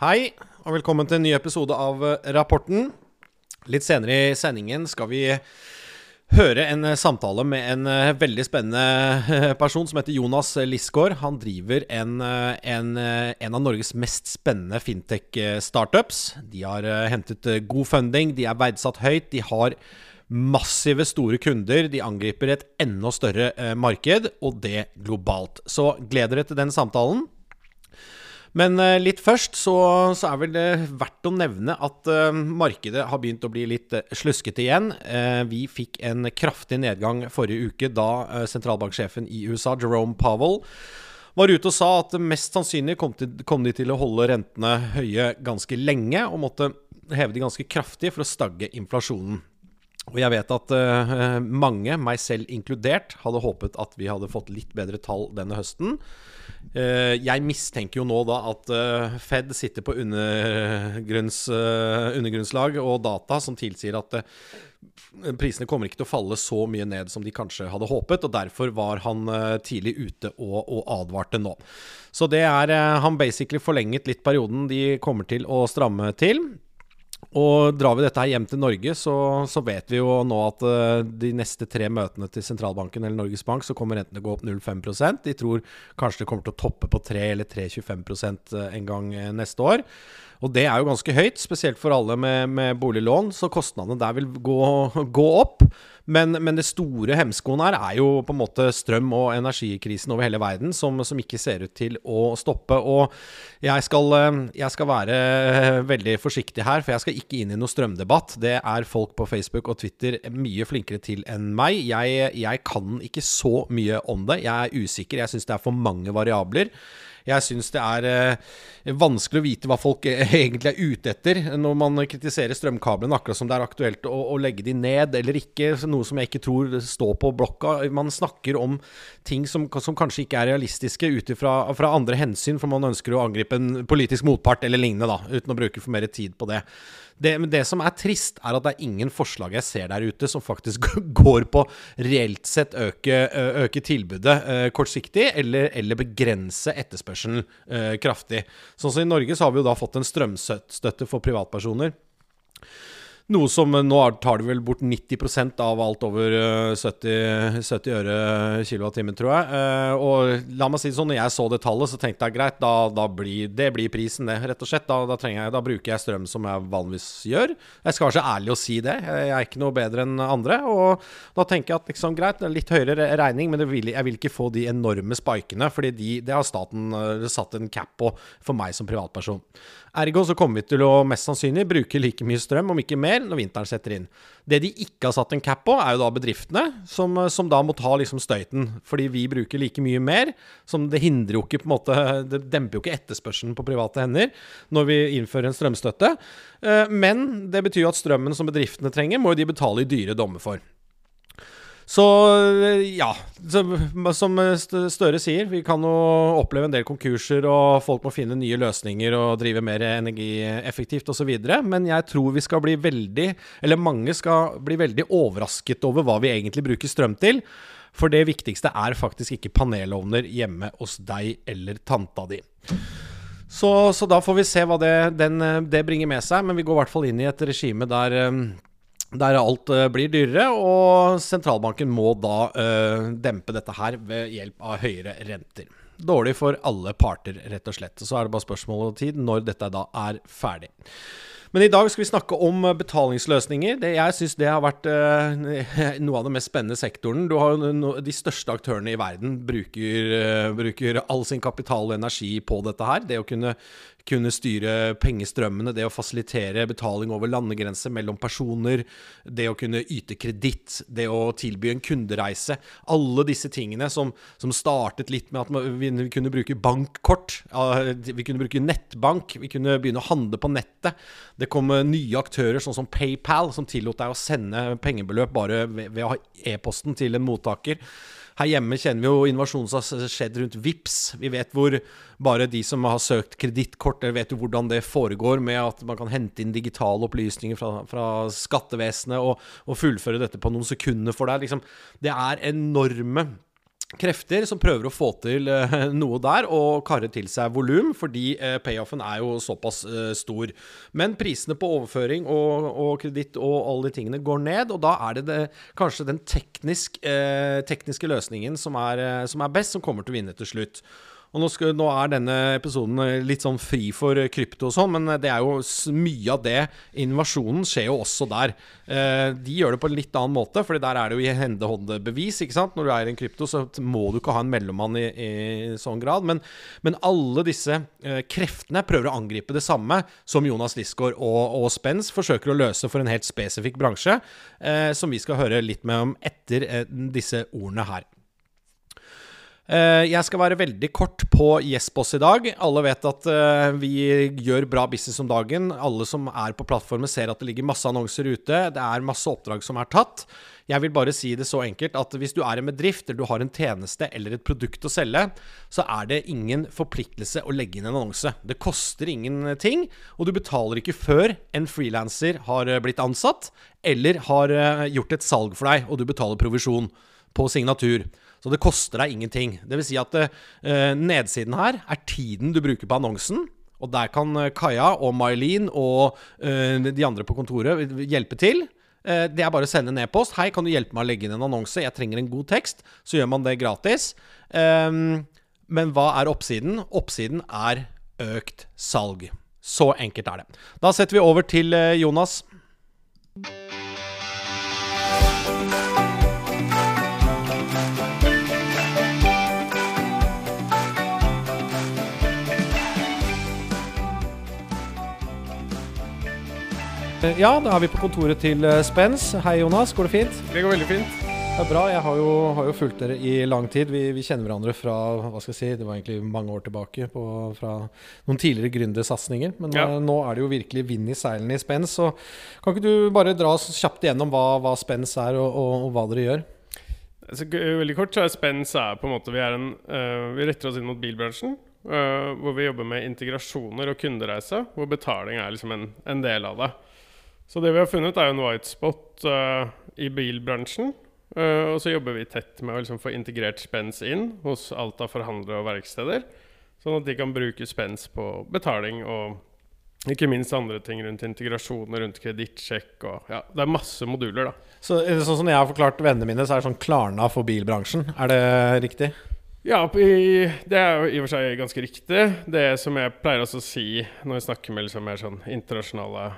Hei, og velkommen til en ny episode av eh, Rapporten. Litt senere i sendingen skal vi høre en eh, samtale med en eh, veldig spennende person som heter Jonas Lisgaard. Han driver en, en, en av Norges mest spennende fintech-startups. De har hentet god funding, de er verdsatt høyt. De har massive, store kunder. De angriper et enda større marked, og det globalt. Så gled dere til den samtalen. Men uh, litt først så, så, er vel det verdt å nevne at uh, markedet har begynt å bli litt uh, sluskete igjen. vi fikk en kraftig nedgang forrige uke da sentralbanksjefen i USA, Jerome Powell, var ute og sa at mest sannsynlig kom, til, kom de til å holde rentene høye ganske lenge, og måtte heve de ganske kraftig for å stagge inflasjonen. Og jeg vet at uh, mange, meg selv inkludert, hadde håpet at vi hadde fått litt bedre tall denne høsten. Uh, jeg mistenker jo nå da at uh, Fed sitter på undergrunns, undergrunnslag og data som tilsier at prisene kommer ikke til å falle så mye ned som de kanskje hadde håpet, og derfor var han tidlig ute og, og advarte nå. Så det er Han basically forlenget litt perioden de kommer til å stramme til. Og drar vi dette her hjem til Norge, så, så vet vi jo nå at uh, de neste tre møtene til sentralbanken eller Norges Bank, så kommer rentene gå opp 0,5% De tror kanskje det kommer til å toppe på 3 eller 3,25 eh, en gang eh, neste år. Og det er jo ganske høyt, spesielt for alle med, med boliglån, så kostnadene der vil gå, gå opp. Men, men, det store hemskoen her er jo på en måte strøm- og energikrisen over hele verden, som, som ikke ser ut til å stoppe. Og jeg skal, eh, jeg skal, være veldig forsiktig her, for jeg skal ikke inn i noe strømdebatt. Det er folk på Facebook og Twitter mye flinkere til enn meg. Jeg, jeg kan ikke så mye om det. Jeg er usikker. Jeg syns det er for mange variabler. Jeg syns det er eh, vanskelig å vite hva folk eh, egentlig er ute etter når man kritiserer strømkablene, akkurat som det er aktuelt å, å, legge de ned eller ikke. Noe som jeg ikke tror står på blokka. Man snakker om ting som, som kanskje ikke er realistiske ut fra andre hensyn, for man ønsker å angripe en politisk motpart eller lignende, da, uten å bruke for mer tid på det. Det, det, som er trist, er at det er ingen forslag jeg ser der ute som faktisk går på reelt sett øke, øke tilbudet uh, kortsiktig, eller, eller, begrense etterspørselen uh, kraftig. Sånn som I Norge så har vi jo da fått en strømstøtte for privatpersoner noe som nå tar det vel bort 90% av alt over 70, eh, 70 øre kilowattimen, tror jeg. Eh, og la meg si det sånn, når jeg så det tallet, så tenkte jeg greit, da, da blir, det blir prisen, det, rett og slett. Da, da, jeg, da, bruker jeg strøm som jeg vanligvis gjør. Jeg skal være så ærlig å si det. Jeg er ikke noe bedre enn andre. Og da tenker jeg at liksom, greit, litt høyere regning, men vil, jeg vil ikke få de enorme spikene, fordi de, det har staten satt en cap på for meg som privatperson. Ergo så kommer vi til å mest sannsynlig bruke like mye strøm, om ikke mer, når vinteren setter inn. Det de ikke har satt en cap på, er jo da bedriftene, som, som da må ta liksom støyten. Fordi vi bruker like mye mer. Som det hindrer jo ikke på en måte Det demper jo ikke etterspørselen på private hender når vi innfører en strømstøtte. Eh, men det betyr jo at strømmen som bedriftene trenger, må jo de betale i dyre dommer for. Så ja, som Støre sier, vi kan jo oppleve en del konkurser, og folk må finne nye løsninger og drive mer energieffektivt osv. Men jeg tror vi skal bli veldig, eller mange skal bli veldig overrasket over hva vi egentlig bruker strøm til. For det viktigste er faktisk ikke panelovner hjemme hos deg eller tanta di. Så, så da får vi se hva det, den, det bringer med seg, men vi går i hvert fall inn i et regime der der alt uh, blir dyrere, og sentralbanken må da uh, dempe dette her ved hjelp av høyere renter. Dårlig for alle parter, rett og slett. Så er det bare spørsmål om tid når dette da er ferdig. Men i dag skal vi snakke om betalingsløsninger. Det, jeg syns det har vært uh, noe av den mest spennende sektoren. Har no, De største aktørene i verden bruker, uh, bruker all sin kapital og energi på dette her. Det å kunne kunne styre pengestrømmene, det å fasilitere betaling over landegrenser mellom personer, det å kunne yte kreditt, det å tilby en kundereise. Alle disse tingene som, som startet litt med at vi, vi kunne bruke bankkort, vi kunne bruke nettbank, vi kunne begynne å handle på nettet. Det kom nye aktører, sånn som PayPal, som tillot deg å sende pengebeløp bare ved å ha e-posten til en mottaker. Her hjemme kjenner vi jo innovasjonen som har skjedd rundt VIPS. Vi vet hvor bare de som har søkt kredittkort, vet jo hvordan det foregår med at man kan hente inn digitale opplysninger fra, fra skattevesenet og, og, fullføre dette på noen sekunder for deg. Liksom, det er enorme krefter som prøver å få til eh, noe der og karre til seg volum, fordi eh, payoffen er jo såpass eh, stor. Men prisene på overføring og, og kreditt og alle de tingene går ned, og da er det, det kanskje den teknisk, eh, tekniske løsningen som er, som er best, som kommer til å vinne til slutt. Og nå, skal, nå, er denne episoden eh, litt sånn fri for eh, krypto og sånn, men eh, det er jo mye av det. Innovasjonen skjer jo også der. Eh, de gjør det på en litt annen måte, Fordi der er det jo i hendehåndbevis. ikke sant? Når du er en krypto, så må du ikke ha en mellommann i, i sånn grad. Men, men alle disse eh, kreftene prøver å angripe det samme som Jonas Lisgaard og, og Spence forsøker å løse for en helt spesifikk bransje, eh, som vi skal høre litt med om etter disse ordene her. Eh, jeg skal være veldig kort på Yesboss i dag. Alle vet at eh, vi gjør bra business om dagen. Alle som er på plattformen, ser at det ligger masse annonser ute. Det er masse oppdrag som er tatt. Jeg vil bare si det så enkelt at hvis du er en bedrift, eller du har en tjeneste eller et produkt å selge, så er det ingen forpliktelse å legge inn en annonse. Det koster ingenting, og du betaler ikke før en frilanser har eh, blitt ansatt, eller har gjort et salg for deg, og du betaler provisjon på signatur. Så det koster deg ingenting. Vil si at uh, nedsiden her er tiden du bruker på annonsen. Og der kan uh, Kaja og Mylene og uh, de andre på kontoret hjelpe til. det er bare å sende en e-post. 'Hei, kan du hjelpe meg å legge inn en annonse? Jeg trenger en god tekst.' Så gjør man det gratis. Um, men hva er oppsiden? Oppsiden er økt salg. Så enkelt er det. Da setter vi over til Jonas. Ja, da er vi på kontoret til eh, Spence. Hei, Jonas. Går det fint? Det går veldig fint. Det er bra. Jeg har jo, har jo fulgt dere i lang tid. Vi, vi, kjenner hverandre fra hva skal jeg si, det var egentlig mange år tilbake. På, fra noen tidligere gründersatsinger. Men ja. nå er det jo virkelig vind i seilene i Spence. Så kan ikke du bare dra oss kjapt igjennom hva, hva Spence er, og, og, og, hva dere gjør? Altså, veldig kort så er Spence er på en måte Vi, en, uh, vi retter oss inn mot bilbransjen. Uh, hvor vi jobber med integrasjoner og kundereise. Hvor betaling er liksom en, en del av det. Så det vi har funnet, er jo en white spot uh, i bilbransjen. Uh, og så jobber vi tett med å liksom, få integrert spens inn hos alt av forhandlere og verksteder. Sånn at de kan bruke spens på betaling og ikke minst andre ting rundt integrasjoner, rundt kredittsjekk og ja, Det er masse moduler, da. Så sånn som jeg har forklart vennene mine, så er det sånn Klarna for bilbransjen. Er det riktig? Ja, det er jo i og for seg ganske riktig. Det som jeg pleier å si når vi snakker med liksom mer sånn internasjonale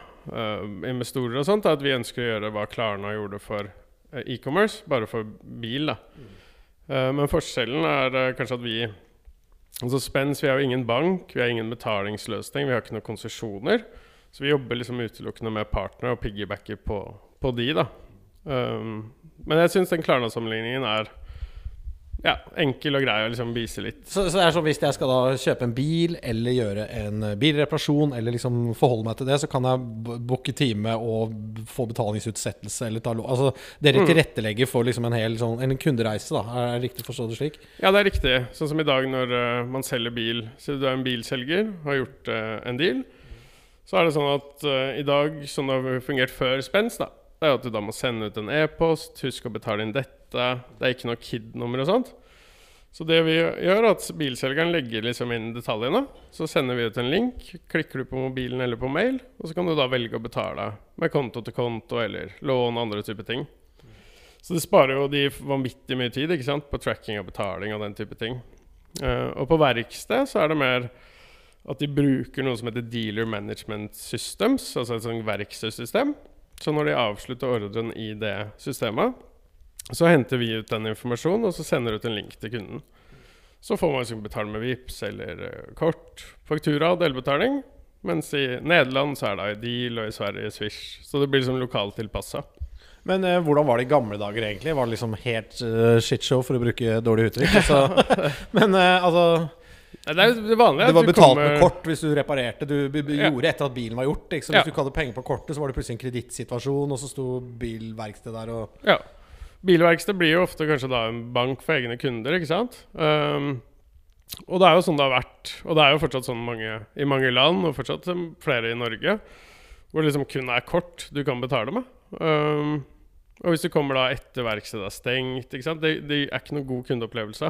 investorer og sånt, at vi ønsker å gjøre hva Klarna gjorde for uh, e-commerce, bare for bil. da. Uh, men forskjellen er kanskje at vi Altså Spens, vi har jo ingen bank, vi har ingen betalingsløsning, vi har ikke noen konsesjoner. Så vi jobber liksom utelukkende med partnere og piggybacker på, på de, da. Um, men jeg syns den Klarna-sammenligningen er ja, enkel og grei å liksom vise litt. Så, så, det er sånn hvis jeg skal da kjøpe en bil, eller gjøre en eh, bilreparasjon, eller liksom forholde meg til det, så kan jeg booke time og få betalingsutsettelse eller ta lov Altså dere mm. tilrettelegger for liksom en hel sånn en kundereise, da. Er det riktig å forstå det slik? Ja, det er riktig. Sånn som i dag når uh, man selger bil. Så du er en bilselger, har gjort uh, en deal. Så er det sånn at uh, i dag, som det har fungert før Spens, da, det er at du da må sende ut en e-post, husk å betale inn dette det er ikke noe KID-nummer og sånt. Så det vi gjør, er at bilselgeren legger liksom inn detaljene. Så sender vi ut en link. Klikker du på mobilen eller på mail, og så kan du da velge å betale med konto til konto eller lån og andre typer ting. Så det sparer jo de vanvittig mye tid ikke sant? på tracking og betaling og den type ting. Uh, og på verksted så er det mer at de bruker noe som heter Dealer Management Systems, altså et sånt verkstedsystem. Så når de avslutter ordren i det systemet, så henter vi ut den informasjonen, og så sender ut en link til kunden. Så får man liksom betale med VIPS eller uh, kort, faktura og delbetaling. Mens i Nederland så er det Ideal, og i Sverige Swish. Så det blir liksom lokalt tilpassa. Men eh, hvordan var det i gamle dager, egentlig? Var det liksom helt uh, shitshow, for å bruke dårlig uttrykk? Altså, men eh, altså det det vanlige. Det var betalt kommer... med kort hvis du reparerte. Du, du ja. gjorde etter at bilen var gjort. Så hvis ja. du ikke hadde penger på kortet, så var det plutselig en kredittsituasjon, og så sto bilverkstedet der og Ja. Bilverksted blir jo ofte kanskje da en bank for egne kunder, ikke sant? Um, og det er jo sånn det har vært, og det er jo fortsatt sånn mange, i mange land, og fortsatt flere i Norge, hvor det liksom kun er kort du kan betale med. Um, Og hvis du kommer da etter verkstedet er stengt ikke sant? Det, det er ikke noen god kundeopplevelse.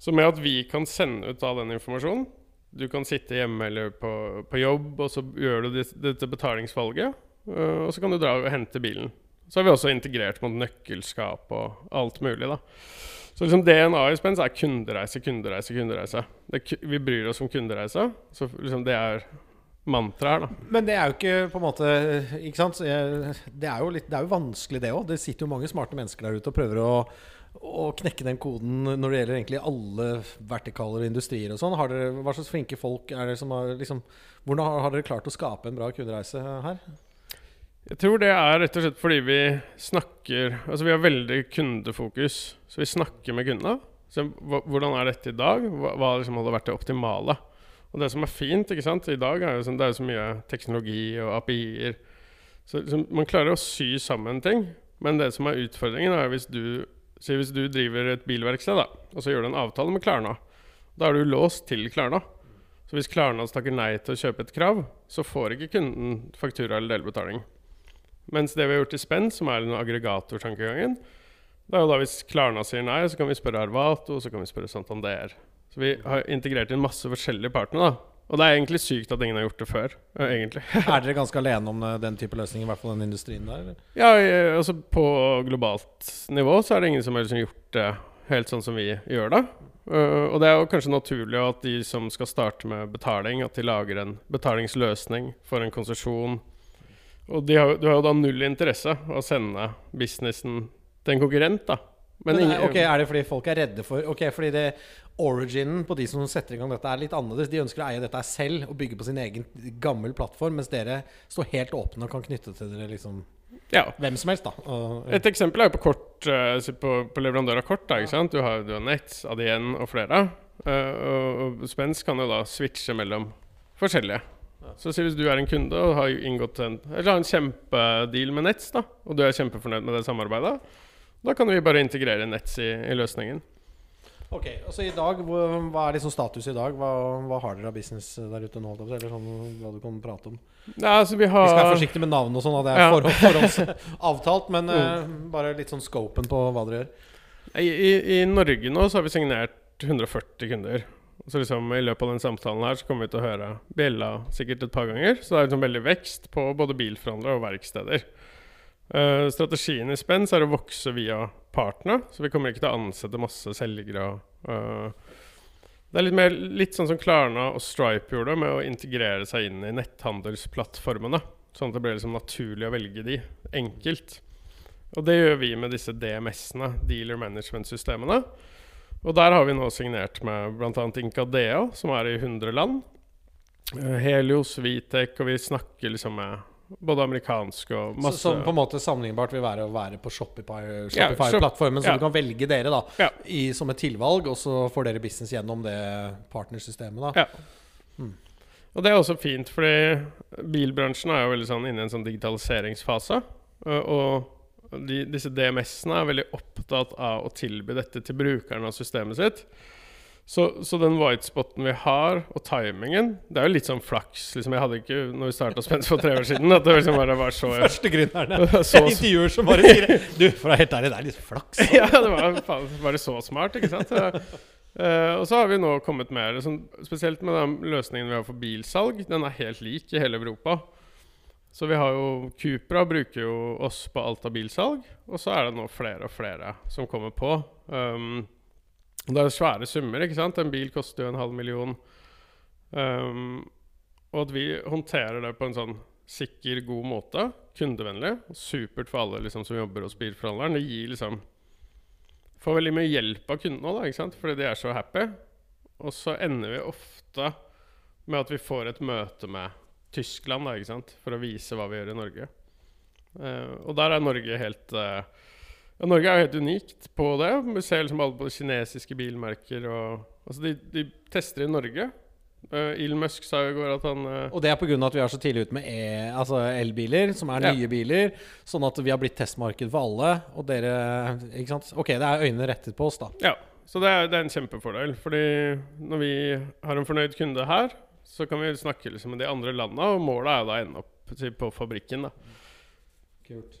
Så med at vi kan sende ut all den informasjonen Du kan sitte hjemme eller på, på jobb, og så gjør du dette betalingsvalget. Uh, og så kan du dra og hente bilen. Så har vi også integrert mot nøkkelskap og alt mulig. da Så liksom DNA i Spens er kundereise, kundereise, kundereise. Det, vi bryr oss om kundereise. Så liksom det er mantra her, da. Men det er jo ikke på en måte Ikke sant? Det er jo, litt, det er jo vanskelig, det òg. Det sitter jo mange smarte mennesker der ute og prøver å, å knekke den koden når det gjelder egentlig alle vertikaler og industrier og sånn. Hva slags flinke folk er det som har liksom Hvordan har, har dere klart å skape en bra kundereise her? Jeg tror det er rett og slett fordi vi snakker Altså vi har veldig kundefokus. Så vi snakker med kundene. Så hvordan er dette i dag? Hva, hva liksom hadde vært det optimale? Og det som er fint ikke sant? i dag, er jo sånn, det er så mye teknologi og API-er. Så liksom, man klarer å sy sammen ting. Men det som er utfordringen, er hvis du, hvis du driver et bilverksted, da, og så gjør du en avtale med Klarna. Da er du låst til Klarna. Så hvis Klarna takker nei til å kjøpe et krav, så får ikke kunden faktura eller delbetaling. Mens det vi har gjort i Spenn, som er den aggregatortankegangen, det er jo da hvis Klarna sier nei, så kan vi spørre Arvato, så kan vi spørre Santander. Så vi har integrert inn masse forskjellige partnere, da. Og det er egentlig sykt at ingen har gjort det før, egentlig. Er dere ganske alene om eh, den type løsning, i hvert fall den industrien der? eller? Ja, altså på globalt nivå så er det ingen som har liksom gjort det helt sånn som vi gjør det. Og det er jo kanskje naturlig at de som skal starte med betaling, at de lager en betalingsløsning for en konsesjon. Og de har, du har jo da null interesse av å sende businessen til en konkurrent, da. Men, ingen- er, ok, er det fordi folk er redde for Ok, fordi det originen på de som setter i gang dette, er litt annerledes. De ønsker å eie dette selv og bygge på sin egen gammel plattform, mens dere står helt åpne og kan knytte til dere liksom Ja. hvem som helst, da. Og, Et eksempel er jo på kort eh, på, på leverandør av kort. Da, ikke sant? Du har, du har Nets, Adyen og flere. Eh, og, og Spens kan jo da switche mellom forskjellige. Så si hvis du er en kunde og har inngått en, eller har en kjempedeal med Nets, da, og du er kjempefornøyd med det samarbeidet, da kan vi bare integrere Nets i, i løsningen. Ok, altså i dag, Hva er liksom status i dag? Hva, hva har dere av business der ute nå? Eller sånn, hva du kan prate om? Ja, altså vi Vi skal være forsiktige med navn og sånn, det er Ja. forhånd, forhåndsavtalt. Men eh, bare litt sånn scopen på hva dere gjør. I, i, I Norge nå så har vi signert 140 kunder. Så liksom I løpet av den samtalen her så kommer vi til å høre bjella sikkert et par ganger. Så det er liksom veldig vekst på både bilforhandlere og verksteder. Uh, strategien i Spens er å vokse via partene, så vi kommer ikke til å ansette masse selgere. eh, det er litt, mer, litt sånn som Klarna og Stripe gjorde, med å integrere seg inn i netthandelsplattformene. Sånn at det ble liksom naturlig å velge de, enkelt. Og det gjør vi med disse DMS-ene, Dealer Management-systemene. Og der har vi nå signert med bl.a. Incadea, som er i 100 land. Eh, Helios, Vitek, og vi snakker liksom med både amerikanske og Så, masse som på en måte sammenlignbart vil være å være på Shopify-plattformen, Shopify-plattformen, så ja. du kan velge dere da Ja. i, som et tilvalg, og så får dere business gjennom det partnersystemet. da Ja. Og det er også fint, fordi bilbransjen er jo veldig sånn inne i en sånn digitaliseringsfase. øh, Og de, disse DMS-ene er veldig opptatt av å tilby dette til brukeren av systemet sitt. Så, så den whitespoten vi har, og timingen Det er jo litt sånn flaks. Liksom jeg hadde ikke Når vi starta Spence for tre år siden, at det liksom bare var så Første gründerne. så, intervjuer som bare sier Du, for å være helt ærlig, det er litt flaks. ja, det var bare så smart, ikke sant? Eh, og så har vi nå kommet mer liksom, Spesielt med den løsningen vi har for bilsalg. Den er helt lik i hele Europa. Så vi har jo Cupra bruker jo oss på alt av bilsalg. Og så er det nå flere og flere som kommer på. Um, det er svære summer, ikke sant? En bil koster jo en halv million. Um, og at vi håndterer det på en sånn sikker, god måte. Kundevennlig. Supert for alle liksom, som jobber hos bilforhandleren. Det gir liksom Får veldig mye hjelp av kundene òg, ikke sant? fordi de er så happy. Og så ender vi ofte med at vi får et møte med Tyskland da, ikke sant? for å vise hva vi gjør i Norge. Uh, og der er Norge helt uh, ja, Norge er jo helt unikt på det. Vi ser liksom alle på kinesiske bilmerker og Altså, de, de tester i Norge. Uh, Elon Musk sa jo i går at han uh, Og det er pga. at vi er så tidlig ute med e, altså elbiler, som er Ja. nye biler. Sånn at vi har blitt testmarked for alle. Og dere Ikke sant? Ok, det er øynene rettet på oss, da. Ja, så det er, det er en kjempefordel. Fordi når vi har en fornøyd kunde her, så kan vi snakke liksom med de andre landa, og målet er da å ende opp på fabrikken. da. Kult.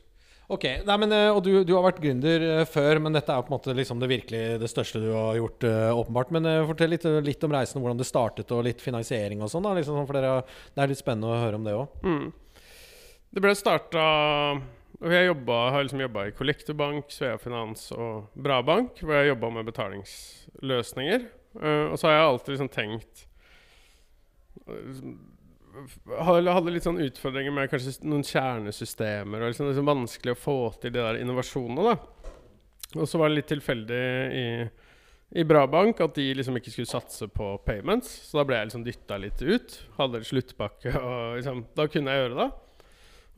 Ok, nei, men, eh, og du, du har vært gründer eh, før, men dette er på en måte liksom det virkelig det største du har gjort, eh, åpenbart. Men fortell litt, litt om reisen, hvordan det startet, og litt finansiering og sånn. liksom, for dere, Det er litt spennende å høre om det òg. Mm. Det ble starta og Jeg jobba, har liksom jobba i Kollektorbank, Svea Finans og Brabank, hvor jeg jobba med betalingsløsninger. Uh, og så har jeg alltid liksom tenkt hadde, litt sånn utfordringer med kanskje noen kjernesystemer. Og liksom, er vanskelig å få til de der innovasjonene. da. Og så var det litt tilfeldig i, i Brabank at de liksom ikke skulle satse på payments. Så da ble jeg liksom dytta litt ut. Hadde sluttpakke, og liksom, da kunne jeg gjøre det.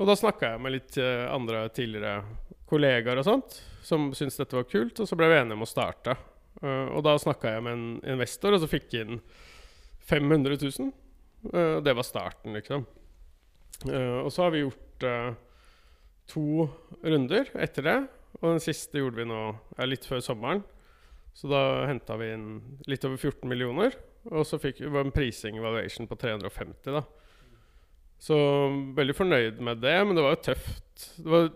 Og da snakka jeg med litt uh, andre tidligere kollegaer og sånt som syntes dette var kult, og så ble vi enige om å starte. Uh, og da snakka jeg med en investor, og så fikk jeg inn 500 000. Uh, det var starten, liksom. Uh, og så har vi gjort uh, to runder etter det. Og den siste gjorde vi nå ja, litt før sommeren. Så da henta vi inn litt over 14 millioner. Og så fikk vi en prising valuation på 350, da. Så veldig fornøyd med det, men det var jo tøft. Det var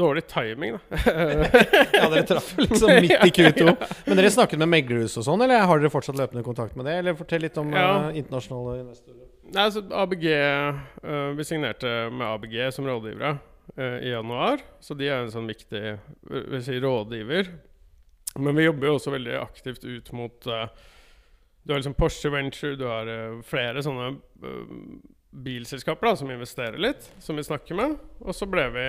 dårlig timing, da. ja, dere traff liksom midt i Q2. Men dere snakket med meglehus og sånn, eller har dere fortsatt løpende kontakt med det? Eller fortell litt om ja. internasjonale investorer. Nei, altså ABG uh, Vi signerte med ABG som rådgivere uh, i januar, så de er en sånn viktig si, rådgiver. Men vi jobber jo også veldig aktivt ut mot Du har liksom Porsche Venture, du har flere sånne bilselskaper da, som investerer litt, som vi snakker med. Og så ble vi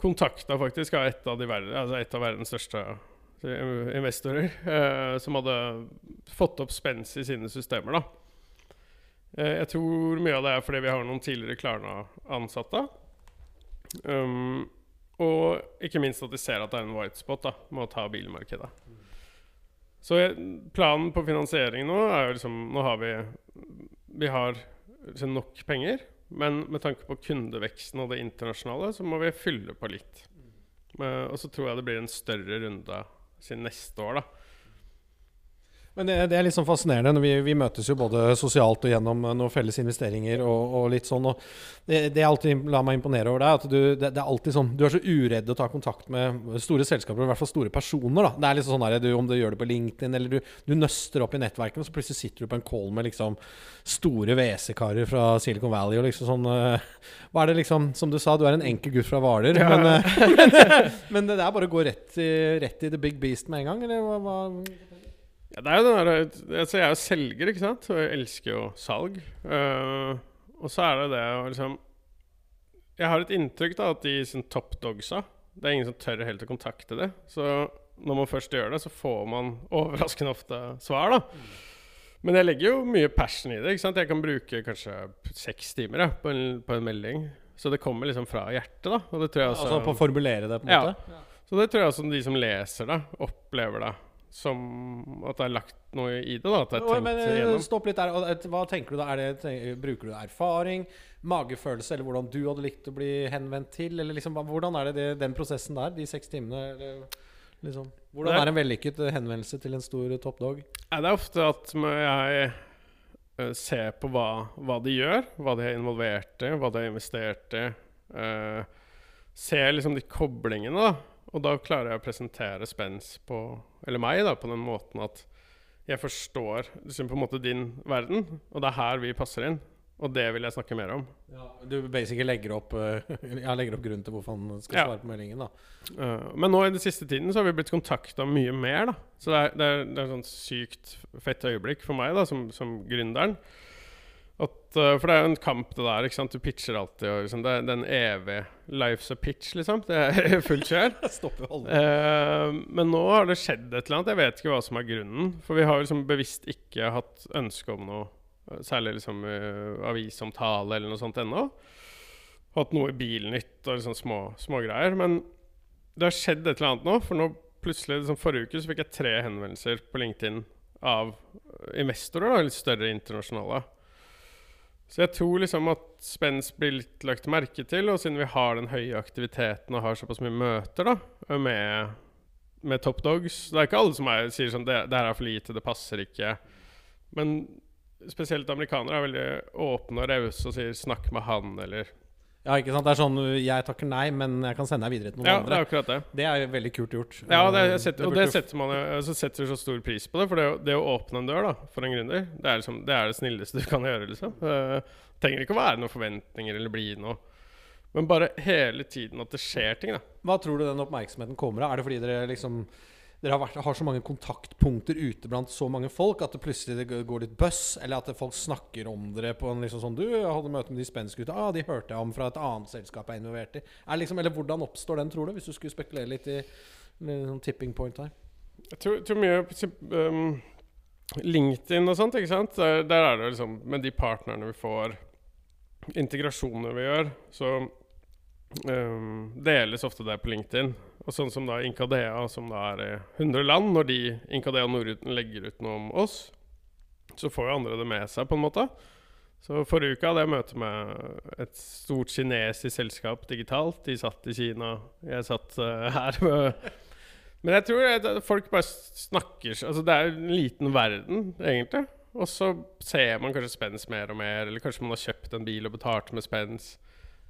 kontakta faktisk av et av, ver altså et av verdens største investorer, eh, som hadde fått opp spenst i sine systemer. da. Eh, jeg tror mye av det er fordi vi har noen tidligere Klarna-ansatte. Um, og ikke minst at de ser at det er en white spot da, med å ta bilmarkedet. Så planen på finansiering nå er jo liksom Nå har vi Vi har nok penger. Men med tanke på kundeveksten og det internasjonale, så må vi fylle på litt. Uh, og så tror jeg det blir en større runde siden neste år, da. Men det, det, er litt sånn fascinerende. Vi, vi, møtes jo både sosialt og gjennom eh, noen felles investeringer og, og litt sånn. Og det, det jeg alltid lar meg imponere over deg, at du, det, det, er alltid sånn Du er så uredd å ta kontakt med store selskaper, i hvert fall store personer. da Det er liksom sånn der, du, Om du gjør det på LinkedIn, eller du, du nøster opp i nettverkene, så plutselig sitter du på en call med liksom store WC-karer fra Silicon Valley og liksom sånn uh, Hva er det liksom Som du sa, du er en enkel gutt fra Hvaler, ja. men, uh, men, det er bare å gå rett i, rett i the big beast med en gang, eller hva? hva ja, det er jo den der, altså Jeg er jo selger, ikke sant, og jeg elsker jo salg. Uh, og så er det det å liksom Jeg har et inntrykk da at de sånn top dogsa Det er ingen som tør helt å kontakte det. Så når man først gjør det, så får man overraskende ofte svar, da. Men jeg legger jo mye passion i det. ikke sant? Jeg kan bruke kanskje seks timer ja, på, en, på, en, melding. Så det kommer liksom fra hjertet, da. Og det tror jeg også, altså på å formulere det, på en ja. måte? Ja. Så det tror jeg også de som leser det, opplever det som at det er lagt noe i det? da At det er tenkt men, eh. Stopp litt der. Hva tenker du da? Det, bruker du erfaring, magefølelse, eller hvordan du hadde likt å bli henvendt til? Eller liksom, Hvordan er det, det den prosessen der, de seks timene? Eller, liksom, hvordan er, en vellykket henvendelse til en stor toppdog? Det er ofte at jeg ser på hva, hva, de gjør, hva de er involvert i, hva de har investert i. Uh, ser liksom de koblingene, da. Og da klarer jeg å presentere Spence på Eller meg, da, på den måten at jeg forstår liksom, på en måte din verden, og det er her vi passer inn. Og det vil jeg snakke mer om. Ja, du basically legger opp, uh, legger opp grunnen til hvorfor han skal svare ja. på meldingen. da uh, Men nå i den siste tiden så har vi blitt kontakta mye mer. da Så det er, det er, det er et sånt sykt fett øyeblikk for meg da som, som gründeren. At, uh, for det er jo en kamp, det der. ikke sant? Du pitcher alltid. Og, liksom, det, er, den evige life's a pitch, liksom. Det er fullt kjør. uh, men nå har det skjedd et eller annet. Jeg vet ikke hva som er grunnen. For vi har liksom bevisst ikke hatt ønske om noe, eh, særlig liksom uh, avisomtale eller noe sånt ennå. Hatt noe i Bilnytt og liksom små, smågreier. Men det har skjedd et eller annet nå. For nå plutselig, liksom, forrige uke så fikk jeg tre henvendelser på LinkedIn av investorer, da, litt større internasjonale. Så jeg tror liksom at Spence blir litt lagt merke til, og siden vi har den høye aktiviteten og har såpass mye møter da, med, med top dogs Det er ikke alle som er, sier sånn det, 'Det her er for lite, det passer ikke'. Men spesielt amerikanere er veldig åpne og rause og sier 'snakk med han', eller Ja, ikke sant? Det er sånn Jeg takker nei, men jeg kan sende deg videre til noen Ja, det er akkurat det. Det er veldig kult gjort. Ja, det, er, setter, og det setter man jo altså setter så stor pris på det. For det, det å åpne en dør da for en gründer, det er, liksom, det er det snilleste du kan gjøre. liksom uh, Trenger ikke å være noen forventninger eller bli noe. Men bare hele tiden at det skjer ting. da Hva tror du den oppmerksomheten kommer av? Er det fordi dere liksom dere har, vært, har så mange kontaktpunkter ute blant så mange folk at det plutselig det går litt buzz? Eller at folk snakker om dere på en liksom sånn Du, jeg hadde møte med de spenskgutta. Ah, de hørte jeg om fra et annet selskap jeg er involvert i. Er liksom, eller hvordan oppstår den, tror du? Hvis du skulle spekulere litt i sånn tipping point her. Jeg tror, tror mye um, LinkedIn og sånt, ikke sant? Der, der er det liksom Med de partnerne vi får, integrasjoner vi gjør, så um, deles ofte det på LinkedIn. Og sånn som da Inkadea, som da er i 100 land, når de Inkadea Nordruten legger ut noe om oss, så får jo andre det med seg, på en måte. Så forrige uke hadde jeg møte med et stort kinesisk selskap digitalt. De satt i Kina, jeg satt uh, her. med men jeg tror at folk bare snakker Altså Det er en liten verden, egentlig. Og så ser man kanskje spens mer og mer, eller kanskje man har kjøpt en bil og betalt med spens.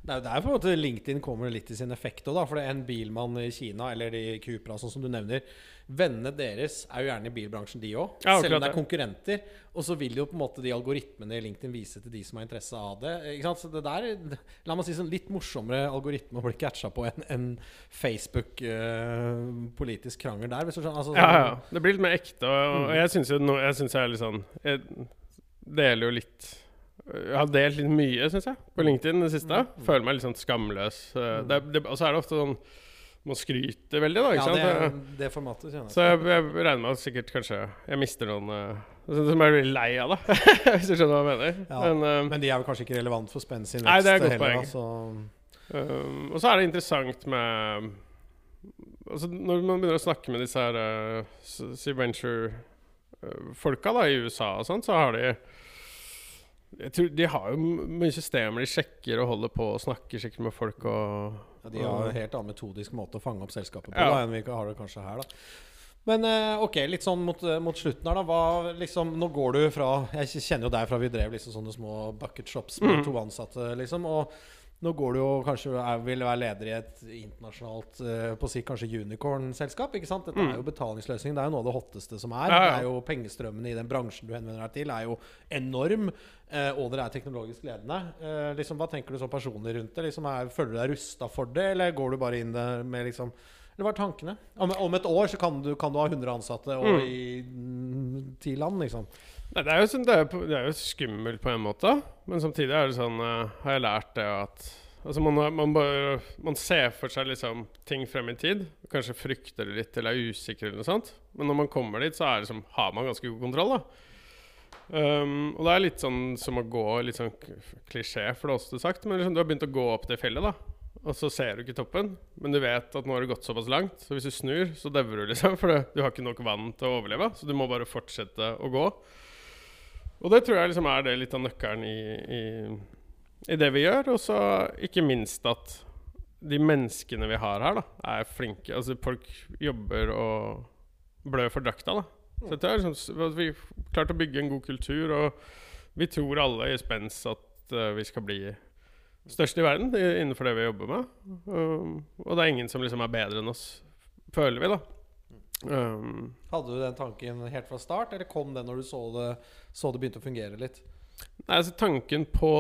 Det er jo der på en måte LinkedIn kommer litt i sin effekt òg, For det er en bilmann i Kina, eller de Cupra, sånn som du nevner Vennene deres er jo gjerne i bilbransjen, de òg. Ja, selv om det er konkurrenter. Og så vil jo på en måte de algoritmene i LinkedIn vise til de som har interesse av det. Så det der La meg si sånn litt morsommere algoritme å bli catcha på enn en Facebook-politisk krangel der, hvis du skjønner. Altså, Ja, ja. Det blir litt mer ekte. Og, Mm. og jeg syns jo nå Jeg synes jeg er litt sånn Jeg deler jo litt Jeg har delt litt mye, syns jeg, på LinkedIn det siste. Mm. Føler meg litt sånn skamløs. Eh, Det, er- det, og så er det ofte sånn Man skryter veldig, da. Ikke Ja, sant? det, er- det formatet kjenner jeg. Så jeg, jeg regner med at sikkert kanskje jeg mister noen uh, Som jeg blir lei av, da. Hvis du skjønner hva jeg mener. Ja. Men, uh, Men de er vel kanskje ikke relevant for Spenn sin vekst Nei, det er et godt heller, poeng. da, så Um, og så er det interessant med Altså Når man begynner å snakke med disse her uh, venture-folka i USA og sånn, så har de jeg tror De har jo mye systemer. De sjekker og holder på og snakker sikkert med folk og Ja, de har en helt annen metodisk måte å fange opp selskapet på Ja. da, enn vi har det kanskje her. da Men eh, ok, litt sånn mot, eh, mot slutten her, da. Hva, liksom, nå går du fra Jeg kjenner jo deg fra vi drev liksom sånne små bucket shops med mm. to ansatte, liksom. Og nå går du jo kanskje er, vil være leder i et internasjonalt uh, på si kanskje unicorn-selskap. ikke sant? Dette Mm. er jo betalingsløsning. Det er jo noe av det hotteste som er. Ja, ja. Det er jo Pengestrømmene i den bransjen du henvender deg til, er jo enorm. Uh, og dere er teknologisk ledende. Uh, liksom, hva tenker du så personlig rundt det? Liksom, er, føler du deg rusta for det, eller går du bare inn med liksom Eller hva er tankene? Om, om et år så kan du, kan du ha 100 ansatte og Mm. i mm, ti land, liksom. Nei, det, er jo sånn, det, er, det er jo skummelt på en måte, men samtidig er det sånn uh, Har jeg lært det at Altså man, man, bare, man ser for seg liksom ting frem i tid. Kanskje frykter det litt eller er usikker, eller noe sånt. Men når man kommer dit, så som, har man ganske god kontroll. um, Og det er litt sånn som å gå Litt sånn klisjé, også sagt, men liksom, du har begynt å gå opp det fjellet, da. Og så ser du ikke toppen, men du vet at nå har det gått såpass langt. Så hvis du snur, så dauer du, liksom. For du har ikke nok vann til å overleve. Så du må bare fortsette å gå. Og det tror jeg liksom er det litt av nøkkelen i, i, i det vi gjør. Og så ikke minst at de menneskene vi har her, da, er flinke. Altså folk jobber og blør for drakta, da. Så jeg tror liksom, at vi klarte å bygge en god kultur, og vi tror alle i Spens at uh, vi skal bli størst i verden innenfor det vi jobber med. Um, og det er ingen som liksom er bedre enn oss, føler vi, da. Um, Hadde du den tanken helt fra start, eller kom den når du så det, så det begynte å fungere litt? Nei, altså Tanken på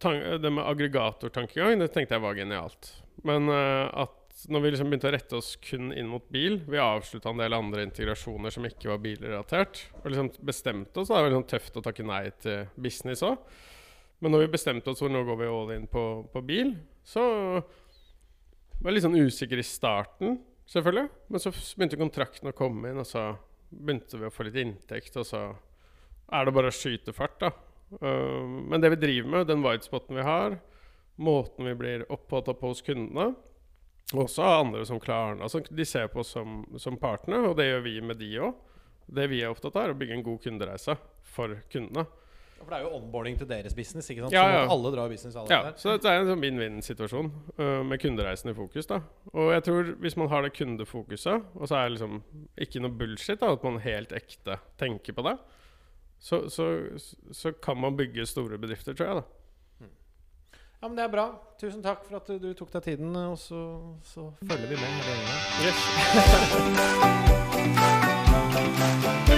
tank, det med aggregatortankegang, det tenkte jeg var genialt. Men uh, at når vi liksom begynte å rette oss kun inn mot bil Vi avslutta en del andre integrasjoner som ikke var bilrelatert. Og liksom bestemte oss, da, det var liksom tøft å takke nei til business òg. Men når vi bestemte oss for nå går vi all in på, på bil, så var jeg litt sånn usikker i starten, selvfølgelig. Men så begynte kontrakten å komme inn, og så begynte vi å få litt inntekt, og så er det bare å skyte fart, da. Uh, men det vi driver med, den whitespoten vi har, måten vi blir oppfatta på hos kundene, og også andre som klarer altså, de ser på oss som, som partner, og det gjør vi med de òg. Det vi er opptatt av, er å bygge en god kundereise for kundene. For det er jo onboarding til deres business, ikke sant? Ja, Sånn ja. at alle drar business, alle Ja, der. så det er en sånn vinn-vinn-situasjon uh, med kundereisen i fokus. da Og jeg tror hvis man har det kundefokuset, og så er det liksom ikke noe bullshit, da at man helt ekte tenker på det, så, så, så kan man bygge store bedrifter, tror jeg. da Ja, men Det er bra. Tusen takk for at du tok deg tiden, og så, så følger vi med. Yes.